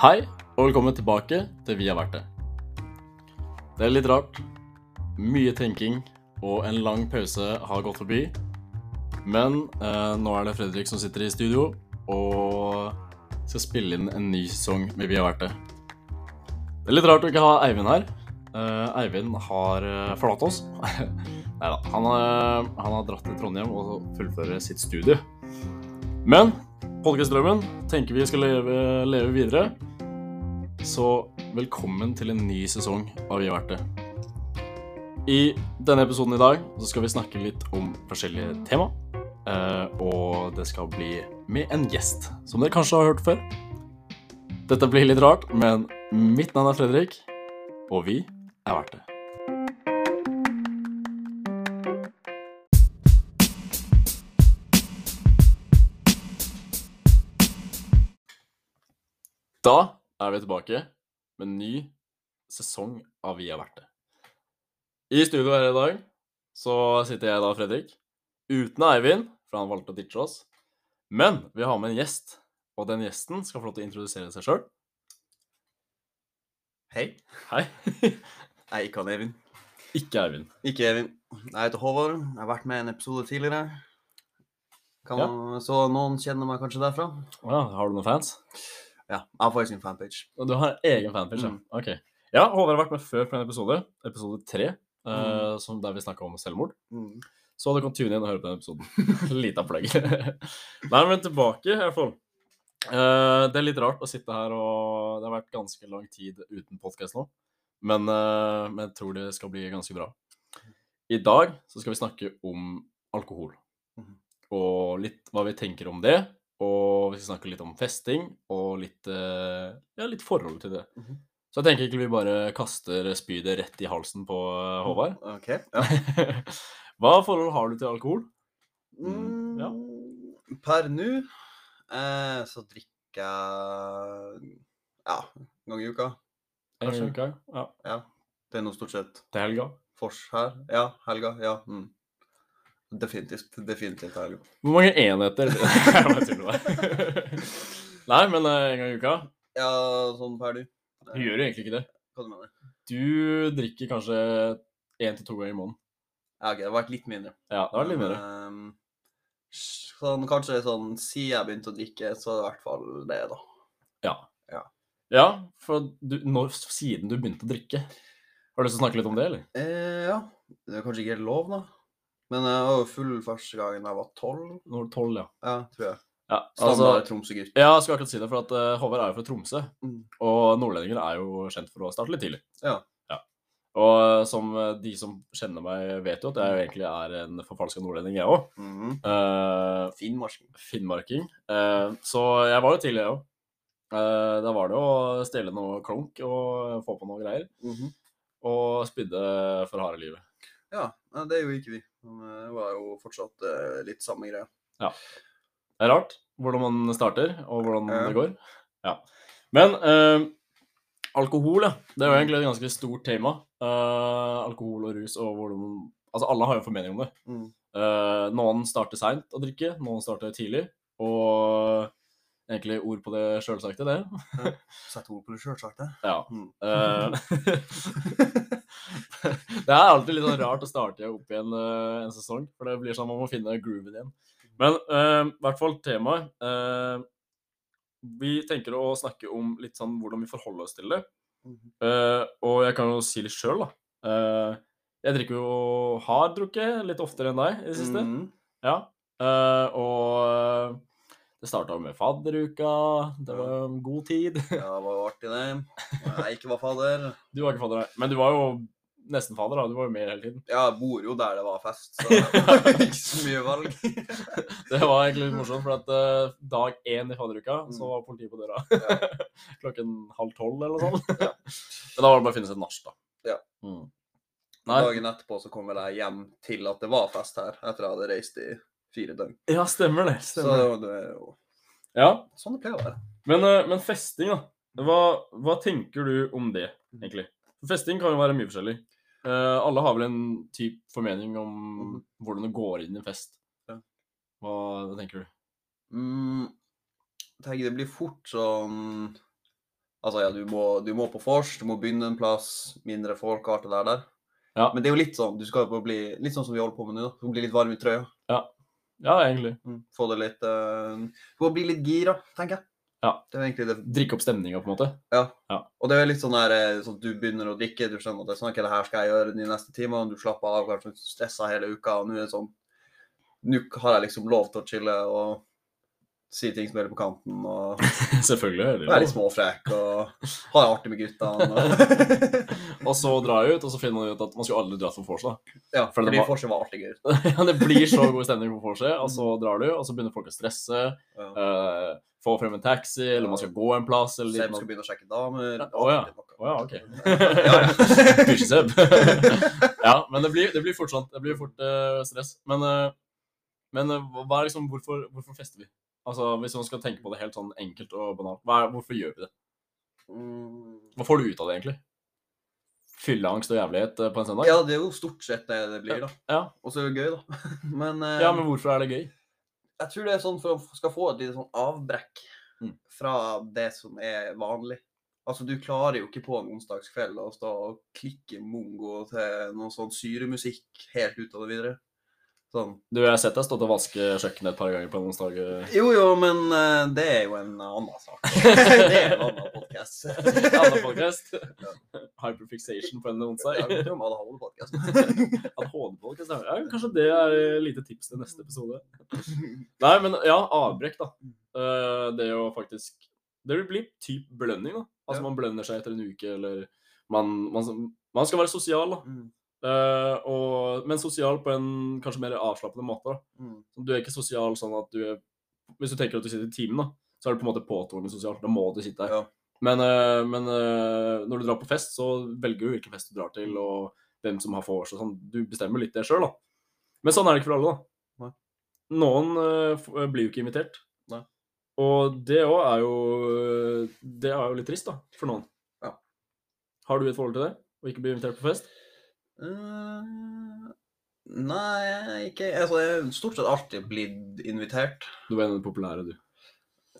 Hei, og velkommen tilbake til Vi har vært det. Det er litt rart. Mye tenking og en lang pause har gått forbi. Men eh, nå er det Fredrik som sitter i studio og skal spille inn en ny sesong med Vi har vært det. Det er litt rart å ikke ha Eivind her. Eh, Eivind har eh, forlatt oss. Nei da. Han, eh, han har dratt til Trondheim og fullfører sitt studie. Men Podcastdrømmen tenker vi skal leve, leve videre. Så velkommen til en ny sesong av Vi har vært det. I denne episoden i dag så skal vi snakke litt om forskjellige tema. eh, og det skal bli med en gjest, som dere kanskje har hørt før. Dette blir litt rart, men mitt navn er Fredrik, og vi er verdt det. Da er vi tilbake med en ny sesong av Vi har vært det. I studio her i dag så sitter jeg da, Fredrik, uten Eivind, for han valgte å ditche oss. Men vi har med en gjest, og den gjesten skal få lov til å introdusere seg sjøl. Hei. Hei. Nei, ikke han Eivind. Ikke Eivind. Ikke Eivind. Jeg heter Håvard. Jeg har vært med i en episode tidligere. Kan Så noen kjenner meg kanskje derfra? Ja, har du noen fans? Ja, jeg har faktisk en fanpage. Og Du har egen fanpage, ja. Mm. Ok. Ja, Håvard har vært med før på en episode, episode tre, eh, Mm. uh, der vi snakka om selvmord. Mm. Så du kan tune inn og høre på den episoden. Lita plugg. Nei, men tilbake, i hvert fall. Uh, det er litt rart å sitte her, og det har vært ganske lang tid uten podkast nå. Men, uh, men jeg tror det skal bli ganske bra. I dag så skal vi snakke om alkohol. Mhm. Og litt hva vi tenker om det. Og vi skal snakke litt om festing, og litt, eh, ja, litt forhold til det. Mhm. Så jeg tenker egentlig vi bare kaster spydet rett i halsen på eh, Håvard. OK. Ja. Hva forhold har du til alkohol? Mm, ja. Per nå eh, så drikker jeg ja, en gang i uka. En gang i uka? Ja. Ja. Det er noe stort sett Til helga? fors her. Ja, helga. Ja. Mm. Definitivt. Definitivt helga. Hvor mange enheter. Nei, men eh, en gang i uka? Ja, sånn per du. Du gjør jo egentlig ikke det. Hva du mener Du drikker kanskje én til to ganger i måneden. Ja, ok, det har vært litt mindre. Ja, det var litt mindre. Ehm, sånn, kanskje sånn Siden jeg begynte å drikke, så er det i hvert fall det, da. Ja, for du, når, siden du begynte å drikke Har du lyst til å snakke litt om det, eller? Eh, ja. Det er kanskje ikke helt lov, da. Men jeg var jo full første gangen jeg var tolv. Nå er du tolv, ja. Ja, tror jeg. Ja, Standard altså, Tromsø-gutt. ja, jeg skal akkurat si det, for at eh, Håvard er jo fra Tromsø. Mm. Og nordlendinger er jo kjent for å starte litt tidlig. Ja. Og eh, som eh, de som kjenner meg, vet jo at jeg jo egentlig er en forfalska nordlending, jeg òg. Mhm. Uh, Finnmarking. Finnmarking. Eh, så jeg var jo tidlig, jeg òg. da var det jo å stjele noe klunk og få på noe greier. Mhm. Og spydde for harde livet. Ja, det gjorde ikke vi. Men eh, det var jo fortsatt eh, litt samme greia. Ja. Det er rart hvordan man starter, og hvordan det går. Ja. Men eh, alkohol, ja. Det er jo egentlig et ganske stort tema. Eh, alkohol og rus og hvordan Altså, alle har jo formening om det. Mm. Eh, noen starter seint å drikke, noen starter tidlig. Og egentlig ord på det sjølsagte, det. Sett ord på det sjølsagte. Ja. Mm. Eh, det er alltid litt sånn rart å starte opp igjen eh, en sesong, for det blir sånn man må finne grooven igjen. Men i i hvert fall temaet Uh, Vi tenker å snakke om litt sånn hvordan vi forholder oss til det. Eh, og jeg kan jo si litt sjøl, da. Eh, jeg drikker jo har drukket litt oftere enn deg i det siste. Mm. Ja. Eh, og det starta med fadderuka. Det var en god tid. Ja, det var jo artig, det. Jeg ikke var fadder. Du var ikke fadder, nei. Men du var jo nesten fadder, da. Du var jo med hele tiden. Ja, jeg bor jo der det var fest, så det var ikke så mye valg. Det var egentlig litt morsomt, for at eh, dag én i fadderuka så Mm. var politiet på døra. Ja. Klokken halv tolv eller noe sånt. Men da var det bare å finne seg et nach, da. Ja. Mm. Dagen etterpå så kom vel jeg hjem til at det var fest her, etter at jeg hadde reist i fire døgn. Ja, stemmer det. Så det er jo Ja, sånn det pleier å være. men, eh, men festing, da. Hva, hva tenker du om det, egentlig? Festing kan jo være mye forskjellig. Uh, alle har vel en typ formening om Mhm. hvordan det går inn i en fest. Ja. Hva, hva tenker du? Mm, jeg tenker det blir fort sånn Altså, ja, du må, du må på vors, du må begynne en plass, mindre folk, alt det der der. Ja. Men det er jo litt sånn, du skal jo bli litt sånn som vi holder på med nå. Du blir litt varm i trøya. Ja, egentlig. Mm. Få det litt uh, Du bli litt gira, tenker jeg. Ja. Det er egentlig det. Drikke opp stemninga, på en måte. Ja. Og det er litt sånn der eh, sånn at du begynner å drikke, du skjønner at det er sånn, ok, det her skal jeg gjøre de neste timene, du slapper av, kanskje stressa hele uka, og nå er det sånn Nå har jeg liksom lov til å chille og si ting som gjelder på kanten, og Selvfølgelig. er det være litt småfrekk og ha det artig med gutta. Og... Og så drar jeg ut, og så finner man ut at man skulle aldri dratt på vors. da. Ja, For det fordi var- fortsatt var artig gøy. Ja, det blir så god stemning på vorset, og så drar du, og så begynner folk å stresse. Ja. Uh, få frem en taxi, eller man skal gå en plass, eller Seb skal begynne å sjekke damer. Å, ja. Oh, ja, OK. Ja, ja. Pysjeseb. ja, men det blir, det blir fort sånn. Det blir fort uh, stress. Men, uh, men hva liksom, hvorfor, hvorfor fester vi? Altså, Hvis man skal tenke på det helt sånn enkelt og banalt, er, hvorfor gjør vi det? Mm. Hva får du ut av det, egentlig? Fylleangst og jævlighet eh, på en søndag? ja, det er jo stort sett det det blir, da. Ja. Og så er det gøy, da. Men, eh, ja, men hvorfor er det gøy? jeg tror det er sånn for å skal få et lite sånn avbrekk Mm. fra det som er vanlig. Altså, du klarer jo ikke på en onsdagskveld å stå og klikke mongo til noe sånn syremusikk helt ut av det videre. Sånn. Du, Jeg har sett deg stått og vaske kjøkkenet et par ganger på en onsdag. Jo, jo, men uh, det er jo en annen sak. det er en annen podkast. Annen podcast. Hyperfixation på en onsdag. Ja, om ADHD-podcast. ADHD-podcast, ja. ja. Kanskje det er et lite tips til neste episode. Nei, men ja, avbrekk, da. Uh, det er jo faktisk Det blir typ belønning, da. Altså Ja. man belønner seg etter en uke, eller man, man, man skal være sosial, da. Mm, Eh, og, men sosial på en kanskje mer avslappende måte. mm. Du er ikke sosial sånn at du er Hvis du tenker at du sitter i timen, da, så er du på en måte påtvunget sosial. Da må du sitte der. Ja. Men, uh, men uh, når du drar på fest, så velger du hvilken fest du drar til, og hvem som har vors og sånn. Du bestemmer litt det sjøl, da. Men sånn er det ikke for alle, da. Nei. Noen blir jo ikke invitert. Nei. Og det òg er jo Det er jo litt trist, da, for noen. Ja. Har du et forhold til det? Å ikke bli invitert på fest? Eh, nei, ikke Altså, jeg har stort sett alltid blitt invitert. Du var en av de populære, du.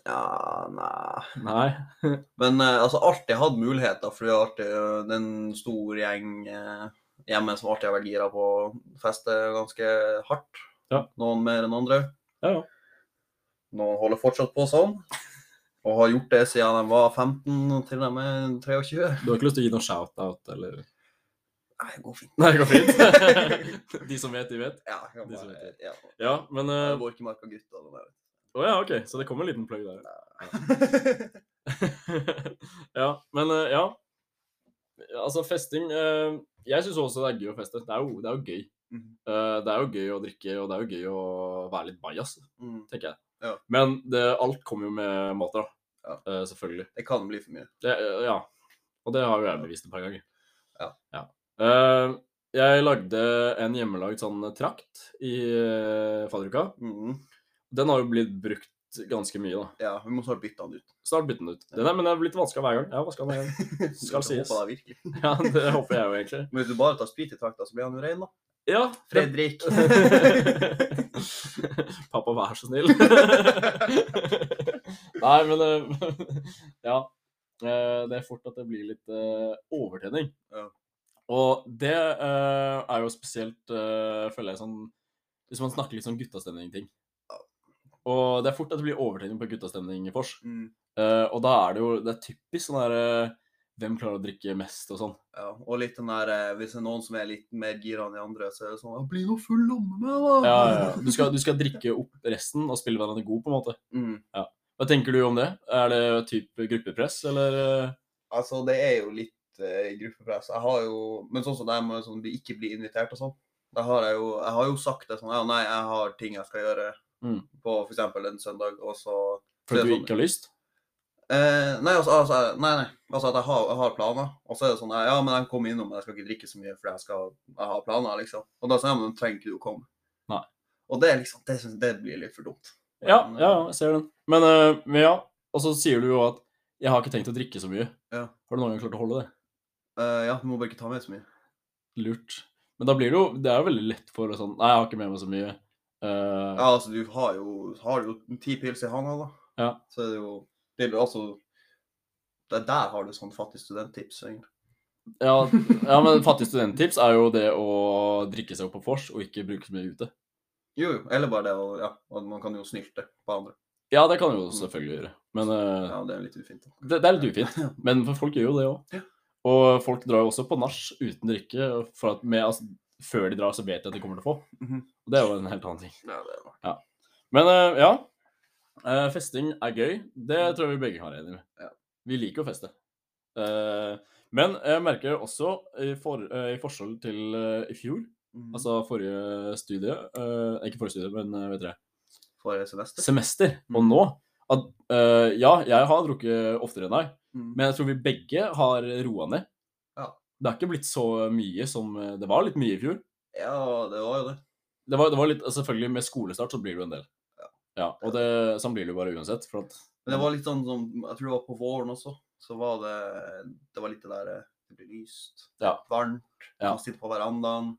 Ja, nei Nei? Men uh, altså, alltid hatt muligheter, for vi har alltid uh, er en stor gjeng uh, hjemme som alltid har vært gira på å feste ganske hardt. Ja. Noen mer enn andre. Ja, ja. Noen holder fortsatt på sånn. Og har gjort det siden de var 15 til de er 23. Du har ikke lyst til å gi noen shout-out, eller Nei, det går fint. Nei, det går fint. de som vet, de vet. Ja, jeg, De som vet ja. Ja, men uh, Jeg går ikke marka gutta. det der. ja, OK. Så det kommer en liten plugg der. ja, men uh, ja. Altså, festing uh, Jeg syns også det er gøy å feste. Det er jo, det er jo gøy. Eh, det er jo gøy å drikke, og det er jo gøy å være litt bajas, Mm, tenker jeg. Ja. Men det, alt kommer jo med mat, da. Ja. Eh, selvfølgelig. det kan bli for mye. Det, eh, ja. Og det har jo jeg bevist et par ganger. Ja. Eh, jeg lagde en hjemmelagd sånn trakt i uh, fadderuka. Mm. Den har jo blitt brukt ganske mye, da. Ja, vi må snart bytte den ut. Snart bytte den ut. Den er, men den er blitt vaska hver gang. Jeg har vasket den hver gang. Skal sies. håper det virkelig. Ja, det håper jeg jo egentlig. Men hvis du bare tar sprit i trakta, så blir han jo rein, da. Ja. Fredrik. Pappa, vær så snill. Nei, men eh, Ja. Det er fort at det blir litt eh, overtenning. Ja. Og det uh, er jo spesielt, uh, føler jeg, sånn Hvis man snakker litt sånn guttastemning-ting. Og det er fort at det blir overtenning på guttastemning i vors. Mm. Uh, og da er det jo Det er typisk sånn derre Hvem klarer å drikke mest og sånn. Ja, og litt den der Hvis det er noen som er litt mer gira enn de andre, så er det sånn «Ja, 'Bli nå full med da!' Ja, ja, ja. Du, skal, du skal drikke opp resten og spille hverandre god, på en måte. Mm. Hva tenker du om det? Er det type gruppepress, eller? Altså, det er jo litt eh, gruppepress. Jeg har jo Men sånn som det med sånn, de ikke blir invitert og sånn, da har jeg jo Jeg har jo sagt det sånn Ja, nei, jeg har ting jeg skal gjøre Mm. på f.eks. en søndag, og så fordi du sånn- ikke har lyst? Eh, nei, altså, altså, nei, nei. Altså at jeg har, jeg har planer, og så er det sånn Ja, men jeg kommer innom, men jeg skal ikke drikke så mye, for jeg skal jeg har planer, liksom. Og da sier jeg, men trenger ikke du å komme. Nei. Og det liksom, det, synes det blir litt for dumt. Ja, ja, jeg ser den. Men, uh, men ja, og så sier du jo at 'jeg har ikke tenkt å drikke så mye'. Ja. Har du noen gang klart å holde det? Eh, ja, du må bare ikke ta med så mye. Lurt. Men da blir det jo Det er jo veldig lett for å sånn Nei, jeg har ikke med meg så mye. Eh, Ja, altså, du har jo, har jo ti pils i handa, da. Ja. Så er det jo det er jo altså det der har du sånn fattig studenttips, egentlig. Ja, ja, men fattig studenttips er jo det å drikke seg opp på vors og ikke bruke så mye ute. Jo, jo. Eller bare det å Ja, at man kan jo snylte på andre. Ja, det kan du jo selvfølgelig gjøre. Men eh, Ja, det er litt ufint. da. det, det er litt ufint. Men for folk gjør jo det òg. Ja. Og folk drar jo også på nach uten drikke. For at med, altså, før de drar, så vet de at de kommer til å få. Mhm. Og det er jo en helt annen ting. Ja, det er det. Men uh, ja. Uh, festing er gøy. Det tror jeg vi begge har enig med. Ja. Vi liker å feste. Uh, men jeg merker også, i, for, i forskjell til i fjor, mm. altså forrige studie Ikke forrige studie, men vet dere Forrige semester. semester og Mm. nå at Ja, jeg har drukket oftere enn deg, Mhm. men jeg tror vi begge har roa ned. Ja. Det har ikke blitt så mye som eh, Det var litt mye i fjor. Ja, det var jo det. Det var, det var litt, Selvfølgelig, med skolestart så blir det jo en del. Ja. Ja, og det, sånn blir det jo bare uansett. At Men det var litt sånn som Jeg tror det var på våren også. Så var det Det var litt det der eh, Det blir lyst. Ja. Varmt. Ja. Man sitter på verandaen.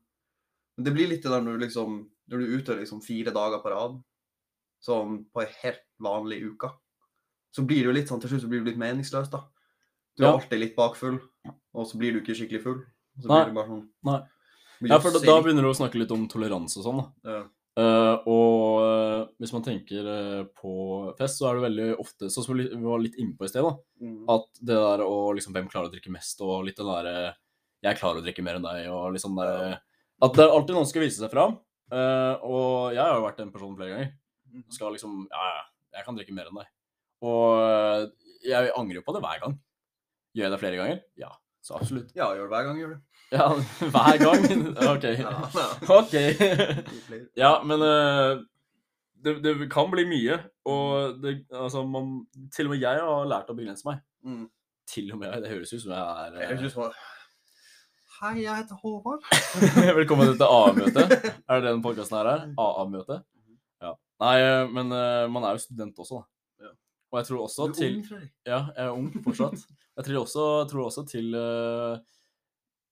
Men det blir litt det der når du liksom Når du er ute liksom fire dager på rad, sånn på ei helt vanlig uke, så blir det jo litt sånn Til slutt så blir det litt meningsløst, da. Du er Ja. alltid litt bakfull, og så blir du ikke skikkelig full. Og så Nei. blir det bare sånn Nei. Ja, for da, da begynner du å snakke litt om toleranse og sånn. da. ja. Uh, og uh, hvis man tenker uh, på fest, så er det veldig ofte, sånn som vi var litt inne på i sted, da, Mm. at det der å liksom Hvem klarer å drikke mest, og litt det derre Jeg klarer å drikke mer enn deg, og liksom der At det er alltid noen som skal vise seg fram. og jeg har jo vært den personen flere ganger. Mhm. Skal liksom Ja, ja, jeg kan drikke mer enn deg. Og eh, jeg angrer jo på det hver gang. Gjør jeg det flere ganger? Ja, så absolutt. Ja, gjør det hver gang, gjør det. Ja, hver gang? OK. OK. Ja, men eh, det, det kan bli mye. Og det, altså, man Til og med jeg har lært å begrense meg. Mm. Til og med. Det høres ut som jeg er Jeg eh, synes bare Hei, jeg heter Håvard. Velkommen til AA-møte. Er det den podkasten her er? AA-møte? Ja. Nei, eh, men eh, man er jo student også, da. Ja. Og jeg tror også Du er til ung, Fredrik. Ja, jeg er ung fortsatt. Jeg tror også, tror også til uh,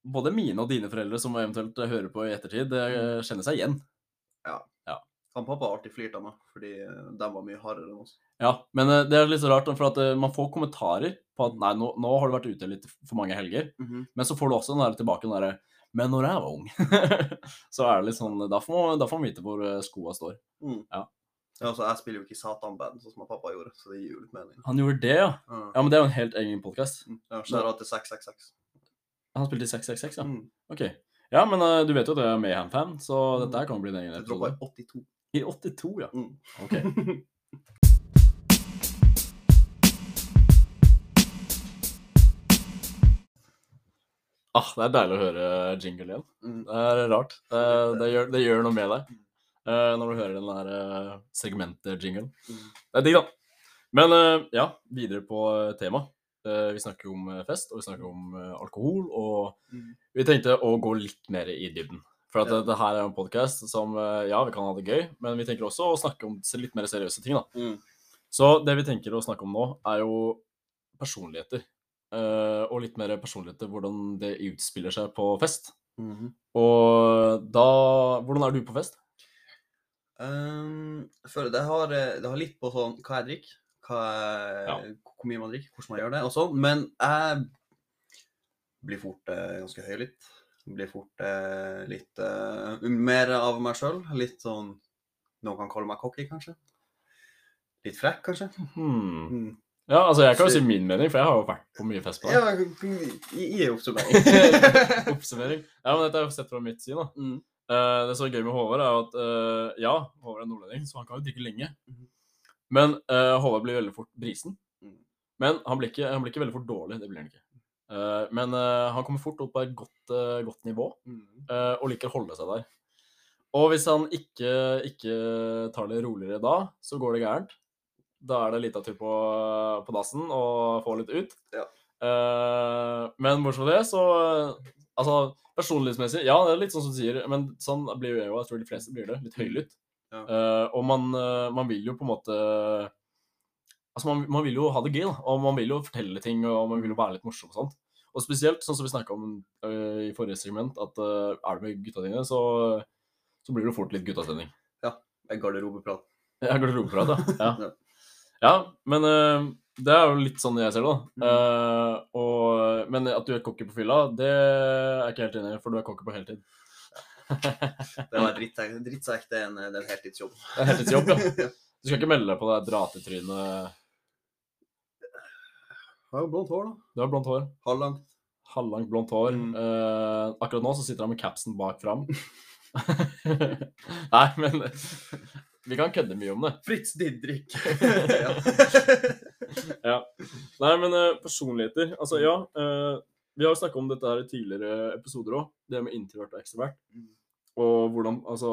både mine og dine foreldre som eventuelt hører på i ettertid, uh, kjenner seg igjen. Ja. Han pappa har alltid flirt av meg, fordi eh, de var mye hardere enn oss. Ja, men uh, det er litt så rart, for at man får kommentarer på at nei, nå, nå har du vært ute litt for mange helger. Men så får du også den der tilbake den derre Men når jeg var ung, så er det litt sånn Da får man, da får man vite hvor skoa står. Mm. Ja. Ja, altså, jeg spiller jo ikke i Satan-band, sånn som pappa gjorde, så det gir jo litt mening. Han gjorde det, ja. Ja. Ja, men det er jo en helt egen podkast. Ja, Skjæra til 666. Han spilte i 666, ja. Mm. OK. Ja, men uh, du vet jo at jeg er Mayhem-fan, så dette her kan bli en egen Det droppa i 82. I 82, ja. Mm. OK. Ah, det er deilig å høre jingle igjen. Mm. Det er rart. Det, det, gjør, det gjør noe med deg eh, når du hører den der uh, segmentet-jinglen. Mm. Det er digg, da. Men uh, ja, videre på uh, tema. Vi snakker om fest, og vi snakker om alkohol, og Mm. vi tenkte å gå litt mer i dybden. For at Ja. det, her er en podkast som Ja, vi kan ha det gøy, men vi tenker også å snakke om litt mer seriøse ting, da. Mm. Så det vi tenker å snakke om nå, er jo personligheter. Og litt mer personligheter, hvordan det utspiller seg på fest. Mhm. Og da Hvordan er du på fest? Um, det har, eh, det har litt på sånn hva jeg drikker, hva jeg, Ja. hvor mye man drikker, hvordan man gjør det og sånn, men jeg blir fort eh, ganske høylytt. Blir fort eh, litt eh, mer av meg sjøl. Litt sånn Noen kan kalle meg cocky, kanskje. Litt frekk, kanskje. Hmm. Mm. Ja, altså jeg kan jo si min mening, for jeg har jo vært på mye fest på det. Ja, gi oppsummering. Oppsummering. Ja, men dette er jo sett fra mitt syn, da. mm. Eh, det som er gøy med Håvard, er at uh, ja, Håvard er nordlending, så han kan jo drikke lenge. Mhm. Men uh, Håvard blir veldig fort brisen. Mm. Men han blir, ikke, han blir ikke veldig fort dårlig, det blir han ikke. Men han kommer fort opp på et godt, godt nivå, Mm. og liker å holde seg der. Og hvis han ikke, ikke tar det roligere da, så går det gærent. Da er det lita tur på, på dassen og få litt ut. Ja. Men bortsett fra det, så Altså, personlighetsmessig, ja, det er litt sånn som du sier, men sånn blir jo jeg òg. Jeg tror de fleste blir det. Litt høylytt. Ja. Uh, og man, eh, man vil jo på en måte Altså, man, man vil jo ha det gøy, da. Og man vil jo fortelle ting, og man vil jo være litt morsom og sånt. Og spesielt, sånn som vi snakka om uh, i forrige segment, at uh, er du med gutta dine, så, så blir det fort litt guttastemning. Ja. garderobeprat. Ja, garderobeprat, ja. ja. Ja. Ja, men Det er jo litt sånn jeg ser det, da. Mm. Uh, og, men at du er cocky på fylla, det er jeg ikke helt enig i, for du er cocky på heltid. Det var drittsekk. Drittsekk det er en, det er en heltidsjobb. Det er heltidsjobb, ja. Du skal ikke melde deg på det dratetrynet Jeg har jo blondt hår, da. Du har blondt hår. Halvlangt. Halvlangt blondt hår. Mm. Uh, akkurat nå så sitter han med capsen bak fram. Nei, men vi kan kødde mye om det. Fritz Didrik. Ja. Nei, men eh, personligheter Altså, ja. eh, vi har jo snakka om dette her i tidligere episoder òg, det med introvert og ekstrovert. Mm. Og hvordan Altså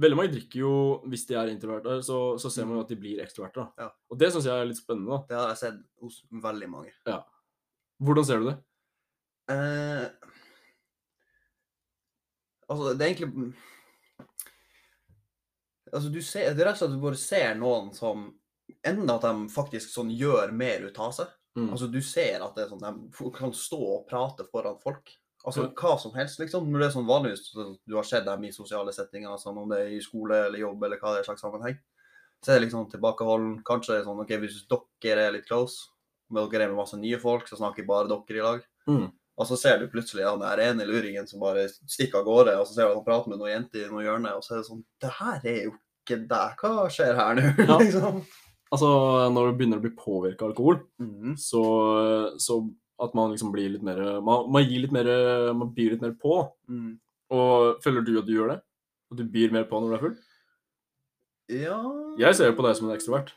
Veldig mange drikker jo hvis de er introverte, så, så ser man jo at de blir ekstroverte. Mm. Ja. Og det syns jeg er litt spennende. da. Det har jeg sett hos veldig mange. Hvordan ser du det? Eh, altså, det er egentlig Altså, du ser, det er rett og slett at du bare ser noen som Enten at de faktisk sånn gjør mer ut av seg. Mm. Altså, du ser at det er sånn, de kan stå og prate foran folk. Altså, Ja. hva som helst, liksom. Når det er sånn vanligvis du har sett dem i sosiale settinger, sånn om det er i skole eller jobb eller hva det er slags sammenheng, så er det liksom tilbakeholden. Kanskje det er sånn, ok, hvis dere er litt close, men dere er med masse nye folk, så snakker bare dere i lag. Mm. Og så ser du plutselig han der ene luringen som bare stikker av gårde, og så ser du at han prater med noen jenter i noe hjørne, og så er det sånn Det her er jo ikke deg. Hva skjer her nå? Ja. liksom. Altså, når du begynner å bli påvirka av alkohol, mm. så, så at man liksom blir litt mer Man, man gir litt mer Man byr litt mer på. Mm. Og føler du at du gjør det? At du byr mer på når du er full? Ja Jeg ser jo på deg som en ekstrovert.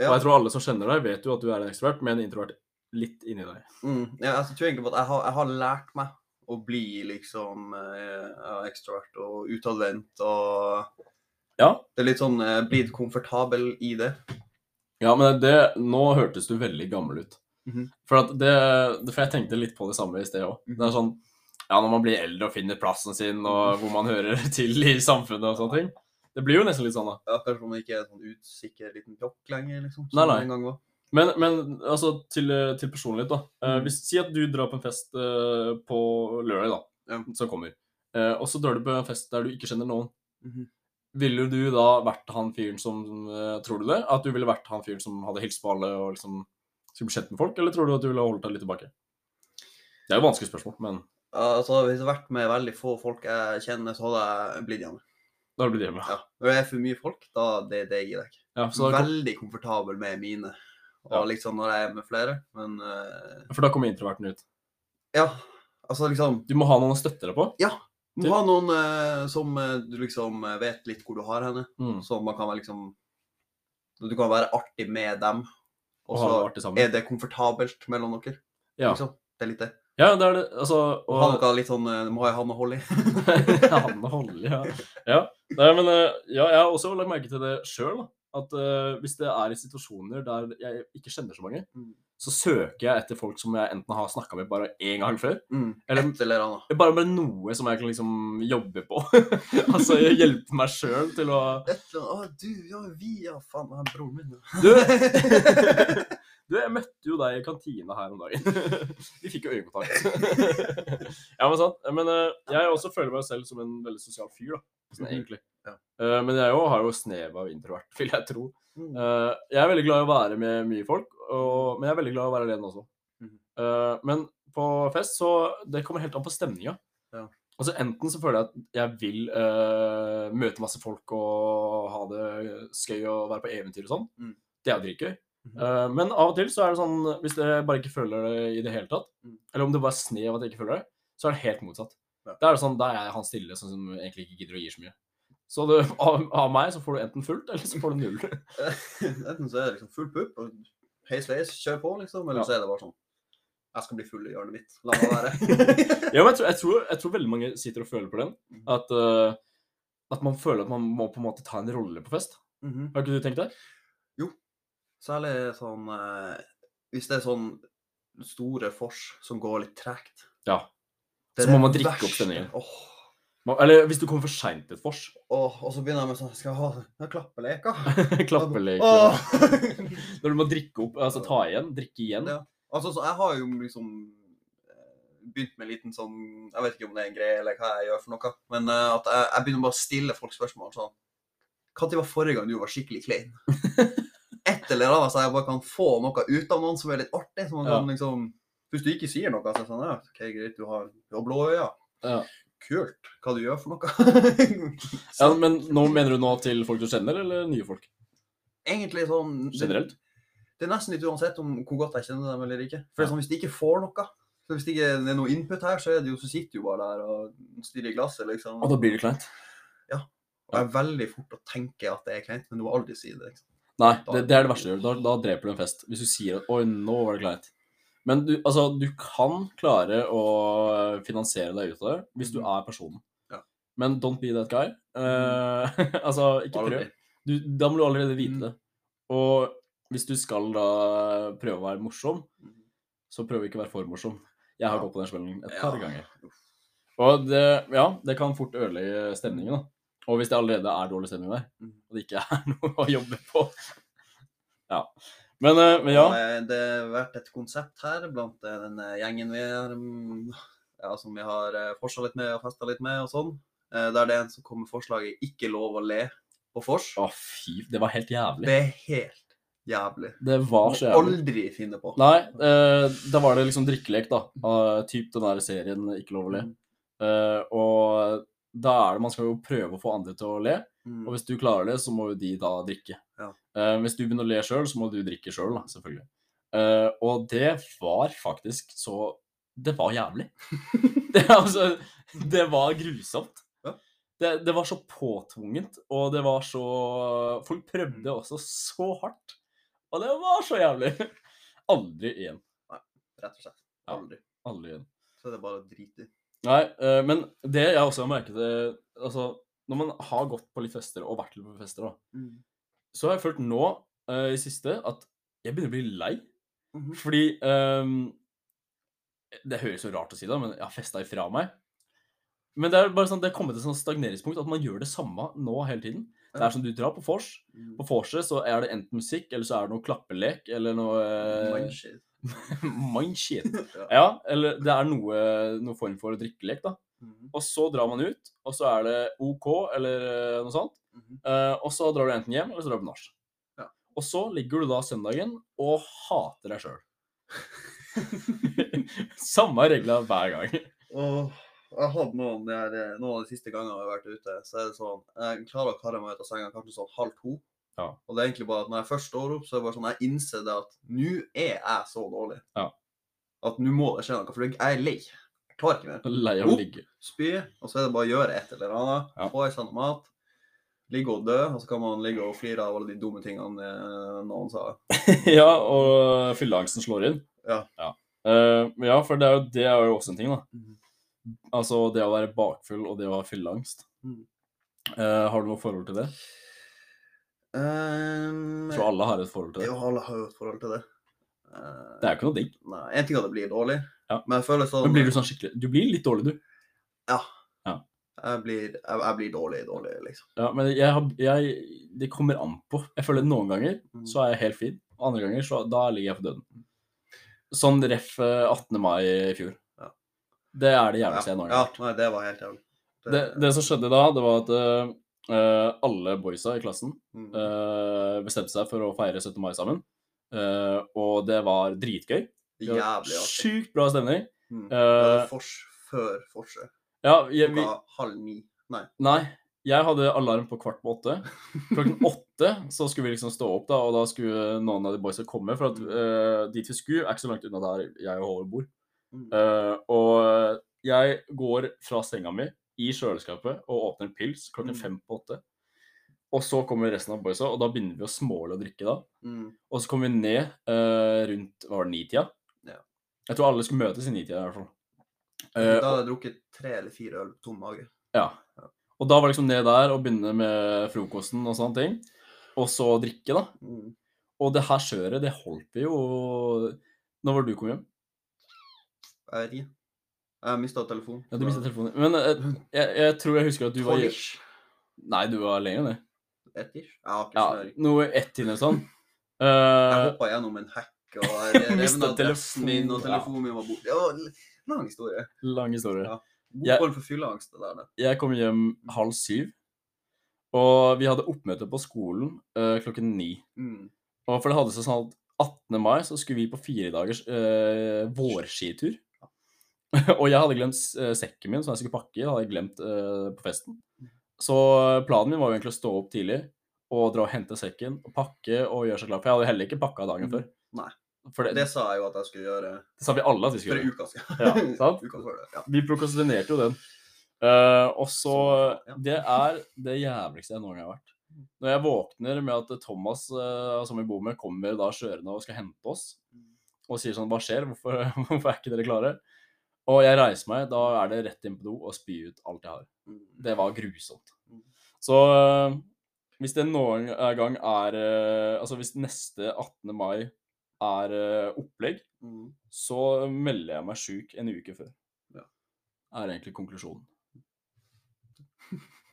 ja. Og jeg tror alle som kjenner deg, vet jo at du er en ekstrovert, men en introvert litt inni deg. Mm, ja, altså, jeg tror egentlig på at jeg har, jeg har lært meg å bli liksom eh, ekstrovert og utadvendt og Ja. Det er litt sånn eh, blitt komfortabel i det. Ja, men det, nå hørtes du veldig gammel ut. Mhm. For, at det, for jeg tenkte litt på det samme i sted òg. Mhm. Det er sånn Ja, når man blir eldre og finner plassen sin, og hvor man hører til i samfunnet og sånne ting. Det blir jo nesten litt sånn, da. Ja, Kanskje man ikke er en sånn utsikker liten jokk lenger, liksom. Som Nei, nei. en gang var. Men, men altså, til, til personlighet, da. Eh, Mhm. hvis, si at du drar på en fest eh, på lørdag, da, Ja. som kommer. Eh, og så drar du på en fest der du ikke kjenner noen. Mhm. Ville du da vært han fyren som eh, Tror du det? At du ville vært han fyren som hadde hilst på alle og liksom skulle bli kjent med folk, eller tror du at du ville holdt deg litt tilbake? Det er jo vanskelig spørsmål, men Ja, altså, hvis jeg hadde vært med veldig få folk jeg kjenner, så hadde jeg blitt hjemme. da hadde blitt hjemme. Ja. Når det er for mye folk, da det, det gir jeg ikke. Ja, så da, Veldig komfortabel med mine. Og Ja. liksom når jeg er med flere. Men uh... for da kommer introverten ut. ja, altså liksom Du må ha noen å støtte deg på. Du må ha noen eh, som eh, du liksom eh, vet litt hvor du har henne. Mm. Så man kan være liksom Du kan være artig med dem. Og Og ha så det artig sammen. er det komfortabelt mellom dere. Ja. Liksom. Det er litt det. ja, det er det. Altså Og ha noe litt sånn eh, Må jeg ha noe hold i? Han holder, ja. ja. Nei, men eh, ja, jeg har også lagt merke til det sjøl. At eh, hvis det er i situasjoner der jeg ikke kjenner så mange, Mm. Så søker jeg etter folk som jeg enten har snakka med bare én gang før, Mm. Eller- eller bare med noe som jeg kan liksom jobbe på. altså hjelpe meg sjøl til å Et eller annet. Du, ja, vi, ja, faen, han er broren min. Du, du, jeg møtte jo deg i kantina her om dagen. Vi fikk jo øyekontakt. ja, men sant. Men eh, jeg også føler meg selv som en veldig sosial fyr, da. Sånn, Mhm. egentlig. Ja. Eh, men jeg òg har jo snev av introvert, vil jeg tro. Mm. Eh, jeg er veldig glad i å være med mye folk, og, men jeg er veldig glad i å være alene også. Mm. Uh, men på fest så Det kommer helt an på stemninga. Ja. Altså Enten så føler jeg at jeg vil uh, møte masse folk og ha det skøy og være på eventyr og sånn. Mm. Det er jo dritgøy. Mhm. Men av og til så er det sånn Hvis jeg bare ikke føler det i det hele tatt, Mm. eller om det bare er snev at jeg ikke føler det, så er det helt motsatt. Ja. Da er det sånn, da er jeg han stille sånn som egentlig ikke gidder å gi så mye. Så du, av, av meg så får du enten fullt, eller så får du null. Enten så er det liksom full pupp og heis veis, kjør på, liksom. Eller Ja. så er det bare sånn Jeg skal bli full i hjørnet mitt. La meg være. Ja, men jeg tror, jeg, tror, jeg tror veldig mange sitter og føler på den. Mhm. At, uh, at man føler at man må på en måte ta en rolle på fest. Mhm. Har ikke du tenkt det? Jo. Særlig sånn uh, Hvis det er sånn store fors som går litt tregt. Ja. Så må man drikke opp stemningen. Man- Eller hvis du kommer for seint til et vors. åh, og så begynner jeg med sånn Skal jeg ha klappeleker? klappeleker? Klappelek. Åh. Når du må drikke opp, altså ta igjen, drikke igjen. Ja. Altså, så jeg har jo liksom eh, begynt med en liten sånn Jeg vet ikke om det er en greie eller hva jeg gjør for noe, men uh, at jeg, jeg begynner bare å stille folk spørsmål sånn Når var forrige gang du var skikkelig klein? Et et eller annet, så jeg bare kan få noe ut av noen som er litt artig. Som man Ja. kan liksom Hvis du ikke sier noe, så er det sånn Ja, OK, greit, du har, du har blå øyne. Ja. Kult. Hva du gjør for noe? ja, men nå mener du nå til folk du kjenner, eller nye folk? Egentlig sånn Generelt? Det er nesten litt uansett om hvor godt jeg kjenner dem eller ikke. For sånn, Hvis de ikke får noe, så hvis det ikke er noe input her, så det jo, så sitter du bare der og stirrer i glasset, liksom. Og da blir det kleint. Ja. Og jeg er veldig fort å tenke at det er kleint, men du må aldri si det. Liksom. Nei, det, det er det verste du gjør. Da, da dreper du en fest. Hvis du sier at 'oi, nå var det kleint'. Men du, altså, du kan klare å finansiere deg ut av det hvis du Mhm. er personen. Ja. Men don't be that guy. Eh, altså, ikke prøv. Du, da må du allerede vite Mm. det. Og hvis du skal da prøve å være morsom, Mhm. så prøv ikke å være for morsom. Jeg har gått på den smellen et par ganger. Og det, ja, det kan fort ødelegge stemningen, da. Og hvis det allerede er dårlig stemning der, Mhm. og det ikke er noe å jobbe på Ja. Men, eh, men ja. Og, eh, Det har vært et konsept her blant eh, den gjengen vi er, mm, ja, som vi har forsa litt med og festa litt med og sånn. Der det er en som kommer med forslaget 'ikke lov å le på vors'. Å, fy. Det var helt jævlig. Det er helt jævlig. Det var så jævlig. aldri finne på. Nei, eh, da var det liksom drikkelek, da. Av typ den der serien Ikke lov å le. Mm. Eh, og da er det Man skal jo prøve å få andre til å le. Mm. Og hvis du klarer det, så må jo de da drikke. Ja. Uh, hvis du begynner å le sjøl, så må du drikke sjøl, selv, selvfølgelig. Uh, og det var faktisk så Det var jævlig. det, altså, det var grusomt. Ja. Det, det var så påtvungent, og det var så Folk prøvde Mm. også så hardt. Og det var så jævlig. Aldri igjen. Rett og slett. Ja. Aldri. Aldri igjen. Så det er bare å drite i. Nei, eh, men det jeg også har merket det, altså, Når man har gått på litt fester og vært litt på fester, da, så har jeg følt nå uh, i siste at jeg begynner å bli lei. Mhm. Fordi um, Det høres så rart å si det, men jeg har festa ifra meg. Men det er bare sånn, det er kommet til et sånn stagneringspunkt at man gjør det samme nå hele tiden. Det er som du drar på vors. Mm. På vorset så er det enten musikk, eller så er det noe klappelek, eller noe eh, Mindshit. Ja. Eller det er noe, noe form for drikkelek, da. Mhm. Og så drar man ut, og så er det OK, eller eh, noe sånt. Eh, og så drar du enten hjem, eller så drar du på nach. Ja. Og så ligger du da søndagen og hater deg sjøl. Samme regler hver gang. Oh, jeg hadde noen, eh, noen av de siste gangene jeg har vært ute, så er det sånn Jeg klarer å karre meg ut av senga kanskje sånn halv to. Ja. Og det er egentlig bare at når jeg først står opp, så er det bare sånn jeg innser det at nå er jeg så dårlig. Ja. At nå må det skje noe, for jeg er lei. Jeg klarer ikke mer. Lei av å ligge. Spy, og så er det bare å gjøre et eller annet. Ja. Få i seg noe mat. Ligge og dø, og så kan man ligge og flire av alle de dumme tingene eh, noen sa. ja, og fylleangsten slår inn. Ja. Ja. Uh, ja, for det er, jo, det er jo også en ting, da. Mm. Altså det å være bakfull og det å ha fylleangst. Mm. Uh, har du noe forhold til det? Um, Jeg tror alle har et forhold til det. jo, alle har jo et forhold til det. Uh, Det er jo ikke noe digg. Nei, en ting er at det blir dårlig, Ja. men jeg føler sånn Men blir du sånn skikkelig Du blir litt dårlig, du. jeg, blir, jeg, jeg blir dårlig, dårlig, liksom. Ja, men jeg, har- jeg, det kommer an på. Jeg føler noen ganger Mm. så er jeg helt fin, og andre ganger så da ligger jeg for døden. Sånn ref eh, 18. mai i fjor. Ja. Det er det jævligste jeg noen gang har gjort. nei, det var helt jævlig. Det, det som skjedde da, det var at eh, eh, alle boysa i klassen mm. eh, bestemte seg for å feire 17. mai sammen. Uh, og det var dritgøy. Det var Jævlig artig. Sjukt bra stemning. Mm. Det var fors før forset. Ja, jeg, vi, halv ni. Nei. Nei, jeg hadde alarm på kvart på åtte. Klokken åtte så skulle vi liksom stå opp, da, og da skulle noen av de boysa komme. For at eh, dit vi skulle, er ikke så langt unna der jeg og Håvard bor. Mm. Og jeg går fra senga mi i kjøleskapet og åpner en pils klokken Mm. fem på åtte. Og så kommer resten av boysa, og da begynner vi å småle og drikke da. Mm. Og så kommer vi ned uh, rundt hva var det, nitida. Ja. Jeg tror alle skulle møtes i nitida i hvert fall. Da Eh, hadde jeg drukket tre eller fire øl på tom mage. Ja. Og da var det liksom ned der og begynne med frokosten og sånne ting. Og så drikke, da. Mm. Og det her kjøret, det holdt vi jo Når var det du kom hjem? Jeg vet ikke. Jeg mista telefonen. Ja, du mistet telefonen. Men jeg, jeg, jeg tror jeg husker at du var Tolv-ish. Nei, du var lenger enn det. Ett-ish. Ja, noe ett-tiden eller sånn. Jeg Eh, hoppa gjennom en hekk, og revna adressen min, og telefonen, min var borte. Det lang historie. lang historie. Ja. God form for fylleangst, det der. det. Jeg kom hjem halv syv. Og vi hadde oppmøte på skolen uh, klokken ni. Mm. Og for det hadde seg sånn at 18. mai så skulle vi på fire dagers uh, vårskitur. og jeg hadde glemt eh, sekken min som jeg skulle pakke i, hadde jeg glemt uh, på festen. Så planen min var jo egentlig å stå opp tidlig og dra og hente sekken og pakke og gjøre seg klar. For jeg hadde heller ikke pakka dagen før. Nei. For det, Det sa jeg jo at jeg skulle gjøre Det sa vi alle at vi for skulle en gjøre. uke siden. Ja, sant? Uka før det. Ja. Vi prokastinerte jo den. Uh, og så Ja. Det er det jævligste jeg noen gang har vært. Når jeg våkner med at Thomas, uh, som vi bor med, kommer da kjørende og skal hente oss, og sier sånn Hva skjer? Hvorfor, hvorfor er ikke dere klare? Og jeg reiser meg, da er det rett inn på do og spy ut alt jeg har. Mm. Det var grusomt. Mm. Så eh, hvis det noen gang er eh, Altså hvis neste 18. mai er eh, opplegg, Mm. så melder jeg meg sjuk en uke før. Ja. Er egentlig konklusjonen.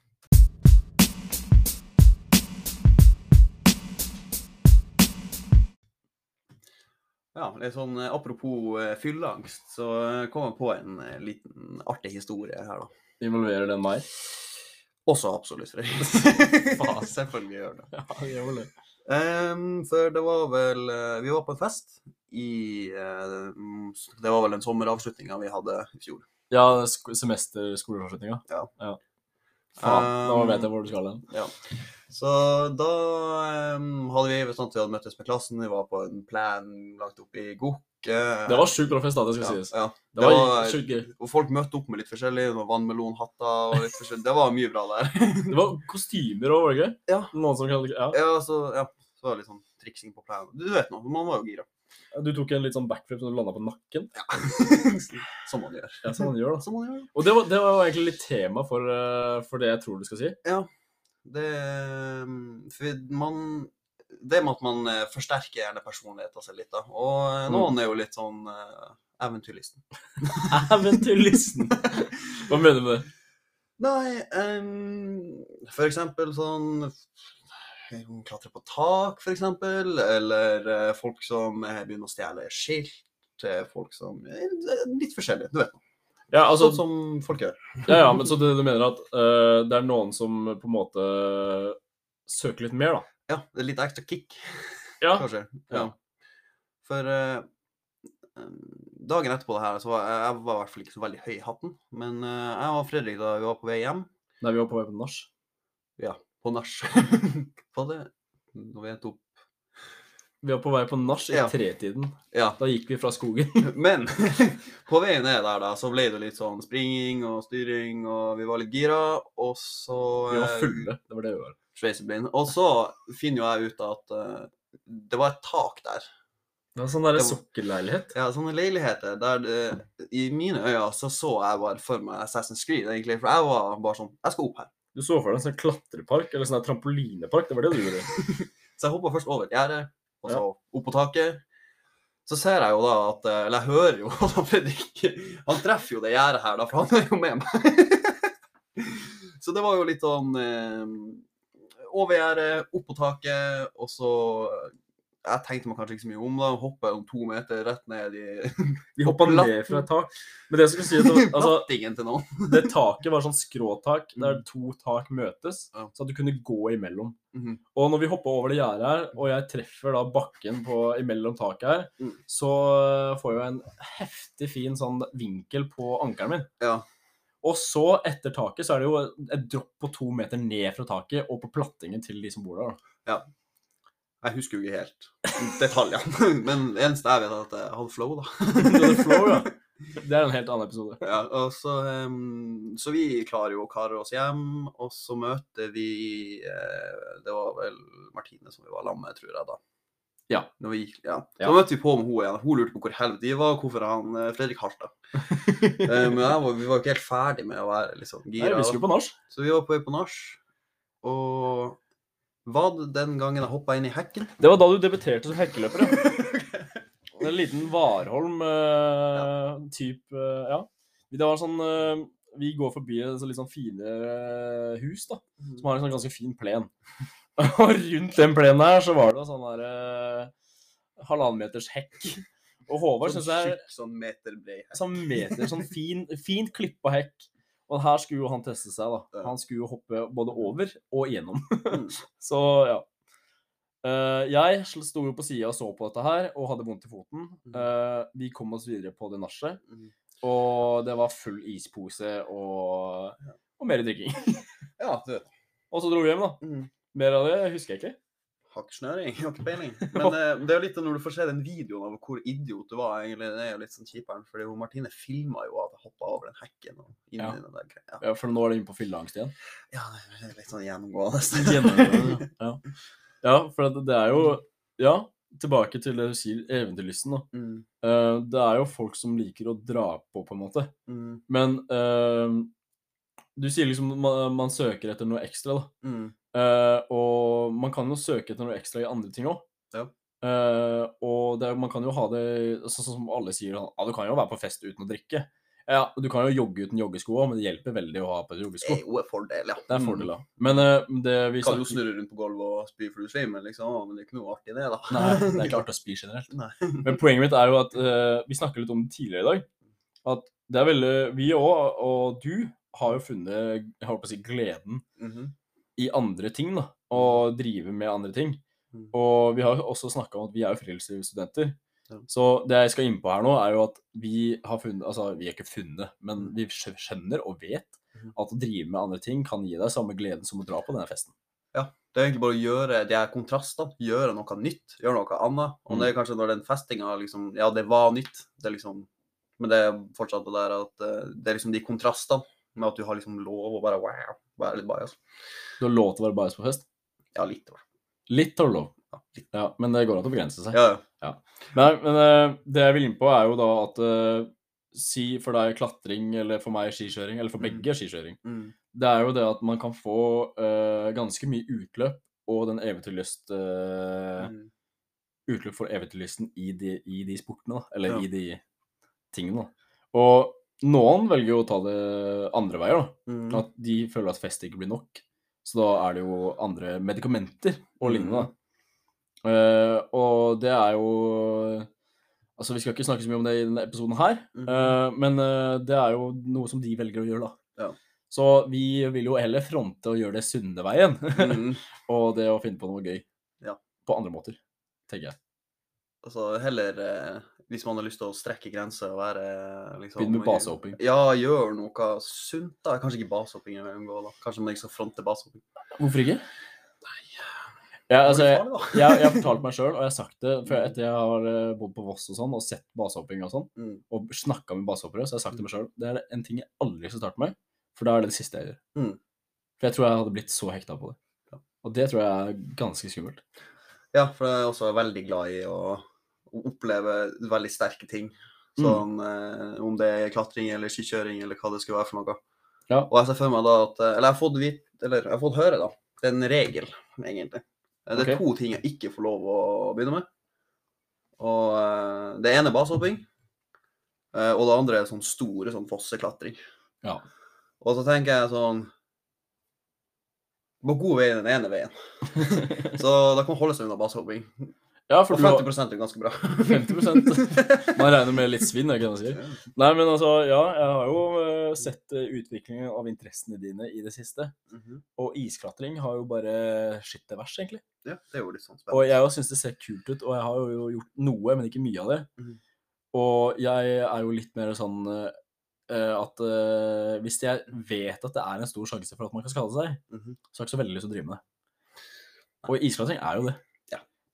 Ja, litt sånn eh, apropos eh, fylleangst, så eh, kom jeg på en liten artig historie her, da. Involverer den meg? Også absolutt. Faen. Selvfølgelig gjør det. Ja, det gjør det. Um, for det var vel Vi var på en fest i mm, Det var vel den sommeravslutninga vi hadde i fjor. Ja, semester skoleavslutninga. Ja. ja. Faen, nå Um, vet jeg hvor du skal hen. Ja. Så da um, hadde vi sånn at vi hadde møttes med klassen. Vi var på en plan langt oppe i Gok. eh, Det var sjukt bra fest, da, det skal ja, sies. ja. Det det var- sjukt gøy. Og folk møtte opp med litt forskjellig. Var vannmelonhatter og litt forskjellig. Det var mye bra der. Det var kostymer òg, var det ikke? Ja. Noen som kan, Ja. ja, så, ja, så var det litt sånn triksing på planen. Du vet nå, man var jo gira. Du tok en litt sånn backflip som du landa på nakken. Ja. Som man gjør. Ja, som man gjør, da. Som man gjør. Og det var, det var egentlig litt tema for, eh, for det jeg tror du skal si. Ja. Det For man Det med at man eh, forsterker gjerne personligheten sin litt, da. Og eh, Mm. noen er jo litt sånn uh, eventyrlysten. Eventyrlysten. Hva mener du med det? Nei, um, for eksempel sånn eh, Klatre på tak, eksempel. Eller eh, folk som eh, begynner å stjele skilt. eh, Folk som Litt forskjellig, du vet. Ja, altså, sånn som folk gjør. ja, ja, men så du, du mener at uh, det er noen som på en måte søker litt mer, da? Ja, det er litt ekstra kick, Ja. kanskje. Ja. Ja. For uh, dagen etterpå det her, så var jeg, jeg var i hvert fall ikke så veldig høy i hatten. Men uh, jeg og Fredrik, da vi var på vei hjem Nei, vi var på vei på nach. På nach På det Når vi endte opp Vi var på vei på nach i Ja. tretiden. Ja. Da gikk vi fra skogen. Men på veien ned der, da, så ble det litt sånn springing og styring, og vi var litt gira. Og så Vi var eh, fulle. Det var det vi var. sveiseblind. Og så finner jo jeg ut at uh, det var et tak der. Det sånn derre Det var- sokkelleilighet. Ja, sånne leiligheter der det, I mine øyne så så jeg bare for meg Assassin's Creed, egentlig. For jeg var bare sånn Jeg skal opp her. Du så for deg en sånn klatrepark, eller sånn trampolinepark. Det var det du gjorde. Så jeg hoppa først over et gjerde, og så opp på taket. Så ser jeg jo da at eh, Eller jeg hører jo at Fredrik Han treffer jo det gjerdet her, da, for han er jo med meg. Så det var jo litt sånn eh, Over gjerdet, opp på taket, og så Jeg tenkte meg kanskje ikke så mye om da. Hopper om to meter rett ned i Vi hoppa ned fra et tak. Men det jeg skulle si, at altså, det taket var sånn skråtak der Mm. to tak møtes, Ja. så at du kunne gå imellom. Mhm. Og når vi hoppa over det gjerdet her, og jeg treffer da bakken på, imellom taket her, Mm. så øh, får jeg en heftig fin sånn vinkel på ankelen min. Ja. Og så, etter taket, så er det jo et dropp på to meter ned fra taket og på plattingen til de som bor der. da. Jeg husker jo ikke helt detaljene, men det eneste jeg vet, er at jeg hadde flow, da. Du hadde flow, ja. Det er en helt annen episode. Ja, og så, um, så vi klarer jo å kare oss hjem, og så møter vi eh, Det var vel Martine som vi var sammen med, tror jeg, da. Ja. Når vi, ja. Så Ja. møtte vi på med henne igjen. Hun lurte på hvor helvete vi var, hvorfor han eh, Fredrik halta. Eh, men vi var ikke helt ferdig med å være liksom gira. Nei, vi skulle på nach. Så vi var på vei på nach, og var det den gangen jeg hoppa inn i hekken? Det var da du debuterte som hekkeløper, ja. En liten Warholm uh, type eh, Ja. Det var sånn eh, Vi går forbi et så litt sånn fine eh, hus, da. Som har en sånn ganske fin plen. Og rundt den plenen her så var det sånn der uh, halvannen meters hekk. Og Håvard syns jeg Sånn sånn meterbrei hekk. sånn meter, sånn fin, fint klippa hekk. Og her skulle jo han teste seg, da. Han skulle jo hoppe både over og igjennom. Mm. Så ja. Uh, jeg sto jo på sida og så på dette her og hadde vondt i foten. Mm. Eh, vi kom oss videre på det nachet, Mhm. og det var full ispose og, og mer drikking. Ja, du. og så dro vi hjem, da. Mm. Mer av det husker jeg ikke. Har ikke snøring, har ikke peiling. Men eh, det er jo litt når du får se den videoen av hvor idiot du var, egentlig, det er jo litt sånn kjiperen. Fordi hun Martine filma jo at jeg hoppa over den hekken og inn Ja. i den der greia. Ja, For nå er det inne på fylleangst igjen. Ja, det er litt sånn gjennomgående. Ja. ja, for det er jo Ja, tilbake til det du sier, eventyrlysten. da. Mm, Uh, det er jo folk som liker å dra på, på en måte. mm, Men uh, du sier liksom man, man søker etter noe ekstra, da. mm. Eh, og man kan jo søke etter noe ekstra i andre ting òg. Ja. og det, man kan jo ha det sånn som alle sier, sånn, ja, du kan jo være på fest uten å drikke. Ja, du kan jo jogge uten joggesko òg, men det hjelper veldig å ha på Det joggesko. er jo en fordel, ja. Det er fordeler. Men uh, det vi Mm. Kan jo snurre rundt på gulvet og spy svimer, liksom. Men det er ikke noe artig, det, da. Nei, det er ikke artig å spy generelt. Nei. Men poenget mitt er jo at uh, vi snakket litt om det tidligere i dag. At det er veldig Vi òg, og du, har jo funnet jeg håper å si, gleden Mhm. I andre ting. da, Og drive med andre ting. Mm. Og vi har også snakka om at vi er jo friluftslivsstudenter. Ja. Så det jeg skal inn på her nå, er jo at vi har funnet Altså, vi har ikke funnet, men vi skjønner og vet Mhm. at å drive med andre ting kan gi deg samme gleden som å dra på denne festen. Ja, Det er egentlig bare å gjøre de her kontrastene, gjøre noe nytt, gjøre noe annet. Og Mm. det er kanskje når den festinga liksom Ja, det var nytt, det er liksom Men det er fortsatt det der at eh, det er liksom de kontrastene med at du har liksom lov å bare wow, være litt bajas. Du har lov til å være bajas på fest. Ja, litt. fall. Litt har du lov. Ja, litt. Ja, men det går an å begrense seg. Ja, ja. Nei, men eh, det jeg vil inn på, er jo da at eh, Si for deg klatring, eller for meg skikjøring, eller for Mm. begge skikjøring. Mm. Det er jo det at man kan få uh, ganske mye utløp, og den eventyrlyst uh, Mm. Utløp for eventyrlysten i de, i de sportene, da. Eller Ja. i de tingene, da. Og noen velger jo å ta det andre veier, da. Mm. At de føler at fest ikke blir nok. Så da er det jo andre medikamenter og lignende. da. Uh, og det er jo Altså, vi skal ikke snakke så mye om det i denne episoden her, mm. uh, men uh, det er jo noe som de velger å gjøre, da. Ja. Så vi vil jo heller fronte og gjøre det sunne veien, Mm. og det å finne på noe gøy. Ja. På andre måter, tenker jeg. Altså heller hvis man har lyst til å strekke grenser og være liksom Begynne med basehopping. Ja, gjør noe sunt, da. Kanskje ikke basehopping jeg vil unngå, da. Kanskje man ikke skal fronte basehopping. Hvorfor ikke? Ja, altså, jeg, jeg, jeg har fortalt meg sjøl, og jeg har sagt det før etter jeg har eh, bodd på Voss og sånn, og sett basehopping og sånn, Mm. og snakka med basehoppere, så har jeg sagt det meg sjøl det er en ting jeg aldri skal starte med, for da er det det siste jeg gjør. Mm. For jeg tror jeg hadde blitt så hekta på det. Og det tror jeg er ganske skummelt. Ja, for jeg er også veldig glad i å, oppleve veldig sterke ting. Mm. Sånn mm. om det er klatring eller skikjøring eller hva det skulle være for noe. Ja. Og jeg ser for meg da at eh, Eller jeg har fått vit, eller jeg har fått høre, da. Det er en regel, egentlig. Eh, Det er okay. to ting jeg ikke får lov å begynne med. Og det ene er basehopping. eh, og det andre er sånn store sånn fosseklatring. Ja. Og så tenker jeg sånn På god vei den ene veien. Så da kan man holde seg unna basehopping. Ja, for Og 50 har... er ganske bra. 50% Man regner med litt svinn, det man sier? Nei, men altså, ja, jeg har jo eh, sett eh, utviklingen av interessene dine i det siste. Mhm. Og isklatring har jo bare skitt det verst, egentlig. Ja, det er jo litt sånn Og jeg syns det ser kult ut, og jeg har jo gjort noe, men ikke mye av det. Mhm. Og jeg er jo litt mer sånn uh, at uh, hvis jeg vet at det er en stor sjanse for at man kan skade seg, Mhm. så har jeg ikke så veldig lyst til å drive med det. Og isklatring er jo det.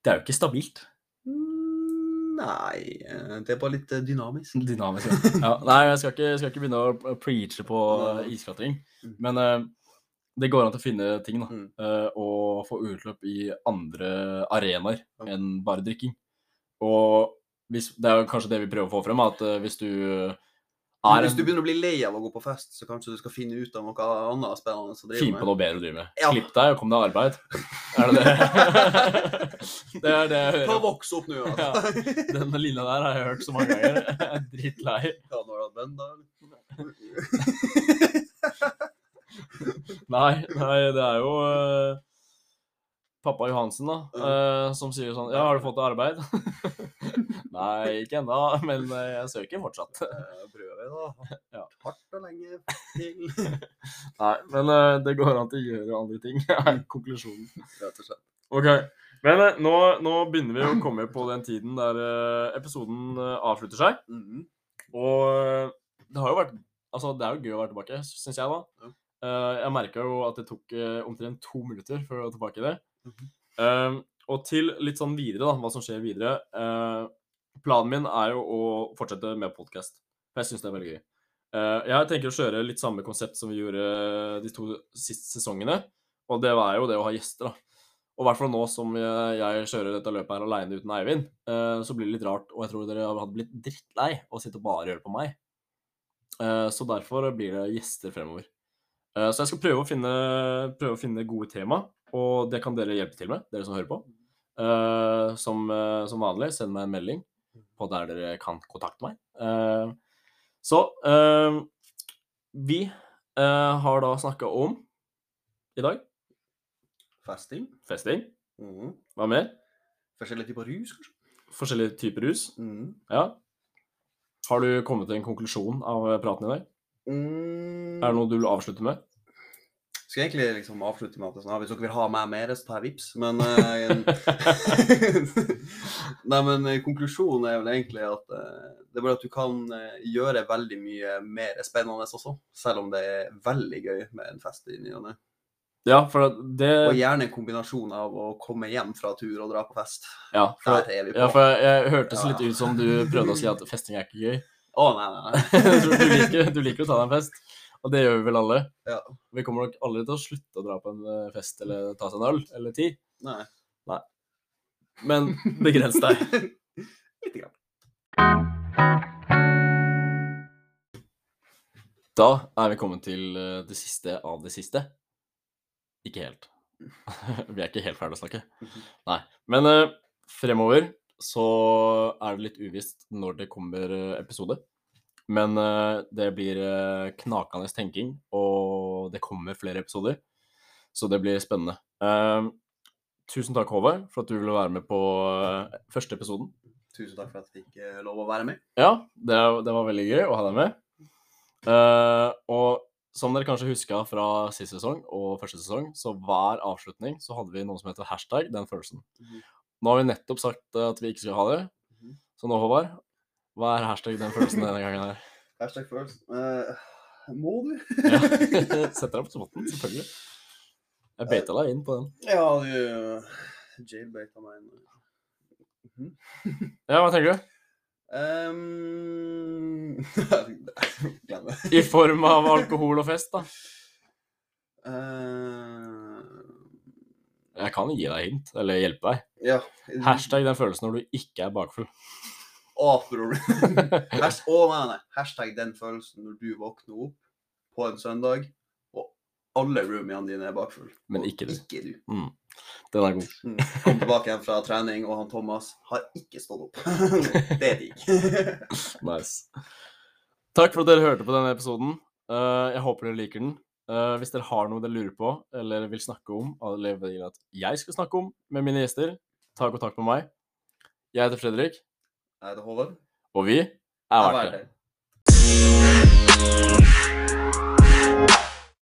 Det er jo ikke stabilt. Mm, Nei, eh, det er bare litt eh, dynamisk. Dynamisk. Ja. ja. Nei, jeg skal ikke, skal ikke begynne å preache på eh, isklatring, Mm. men uh, det går an til å finne ting, da. Mm. eh, og få utløp i andre arenaer enn bare drikking. Og hvis, det er jo kanskje det vi prøver å få frem, at hvis du Men er hvis du begynner å bli lei av å gå på fest, så kanskje du skal finne ut av noe annet spennende å drive Finn på noe bedre å drive med. Ja. Slipp deg og kom deg arbeid. Er det det? det er det jeg hører. Ta voks opp nå, altså. Den lilla der har jeg hørt så mange ganger. Jeg er drittlei. Ja, når du den venner. Nei, nei, det er jo eh, pappa Johansen, da, eh, som sier sånn Ja, har du fått arbeid? nei, ikke ennå, men eh, jeg søker fortsatt. Prøver, da. Ja. Hardt og lenge til. Nei, men uh, det går an til å gjøre andre ting, er konklusjonen. Rett og slett. OK. Men nå, nå begynner vi å komme på den tiden der episoden avslutter seg. Mhm. Og eh, det har jo vært Altså, det er jo gøy å være tilbake, syns jeg, da. Ja. Uh, jeg merka jo at det tok uh, omtrent to minutter før jeg var tilbake i det. Eh, og til litt sånn videre, da, hva som skjer videre. Uh, planen min er jo å fortsette med podkast, for jeg syns det er veldig gøy. Uh, jeg tenker å kjøre litt samme konsept som vi gjorde de to siste sesongene, og det var jo det å ha gjester, da. Og i hvert fall nå som jeg, jeg kjører dette løpet her aleine uten Eivind, uh, så blir det litt rart, og jeg tror dere hadde blitt drittlei å sitte og bare høre på meg. Eh, så derfor blir det gjester fremover. Eh, så jeg skal prøve å finne, prøve å finne gode tema, og det kan dere hjelpe til med, dere som hører på. Uh, som, uh, som vanlig, send meg en melding på der dere kan kontakte meg. Uh, så vi har da snakka om i dag Festing. festing. Mhm. Hva mer? Forskjellige typer rus, kanskje. Forskjellige typer rus. Mhm. Ja. Har du kommet til en konklusjon av praten i dag? Mm. Er det noe du vil avslutte med? Skal egentlig liksom avslutte med at sånn, ja, hvis dere vil ha meg mer, så tar jeg vips. Men eh, Nei, men eh, konklusjonen er vel egentlig at eh, det er bare at du kan gjøre veldig mye mer spennende også. Selv om det er veldig gøy med en fest i ny og ne. Ja, for det Og gjerne en kombinasjon av å komme hjem fra tur og dra på fest. Ja, for, er på. ja, for jeg, jeg hørtes Ja. litt ut som du prøvde å si at festing er ikke gøy. Å, nei, nei, nei. du, liker, du liker å ta deg en fest, og det gjør vi vel alle. Ja. Vi kommer nok aldri til å slutte å dra på en eh, fest eller ta seg en øl eller ti, nei. Nei. men begrens deg. Litt grann. Da er vi kommet til eh, det siste av det siste. Ikke helt. vi er ikke helt ferdige å snakke. Mhm. Nei. Men uh, fremover så er det litt uvisst når det kommer episode. Men uh, det blir uh, knakende tenking, og det kommer flere episoder. Så det blir spennende. Uh, tusen takk, Håvard, for at du ville være med på første episoden. Tusen takk for at jeg fikk lov å være med. Ja, det, det var veldig gøy å ha deg med. Og som dere kanskje huska fra sist sesong og første sesong, så hver avslutning så hadde vi noe som heter hashtag den følelsen. Mhm. Nå har vi nettopp sagt at vi ikke skal ha det, Mhm. så nå, Håvard, hva er hashtag den følelsen denne gangen her? Hashtag følelsen. uh, må du? Ja. Setter deg på spotten, selvfølgelig. Jeg beita deg inn på den. Ja, du uh, jailbaita meg inn. Mhm. Ja, hva tenker du? Um, Glem det. I form av alkohol og fest, da. Uh... Jeg kan gi deg hint, eller hjelpe deg. ja. Hashtag den følelsen når du ikke er bakfull. Nei. Hashtag den følelsen når du våkner opp på en søndag, og alle roomiene dine er bakfull. Men ikke du. Ikke du. Den er god. Mm. Kom tilbake igjen fra trening, og han Thomas har ikke stått opp. det er digg. Nice. Takk for at dere hørte på denne episoden. Uh, jeg håper dere liker den. Uh, hvis dere har noe dere lurer på eller vil snakke om, eller vil at jeg skal snakke om med mine gjester, ta kontakt med meg. Jeg heter Fredrik, Jeg heter Håvard. og vi er Jeg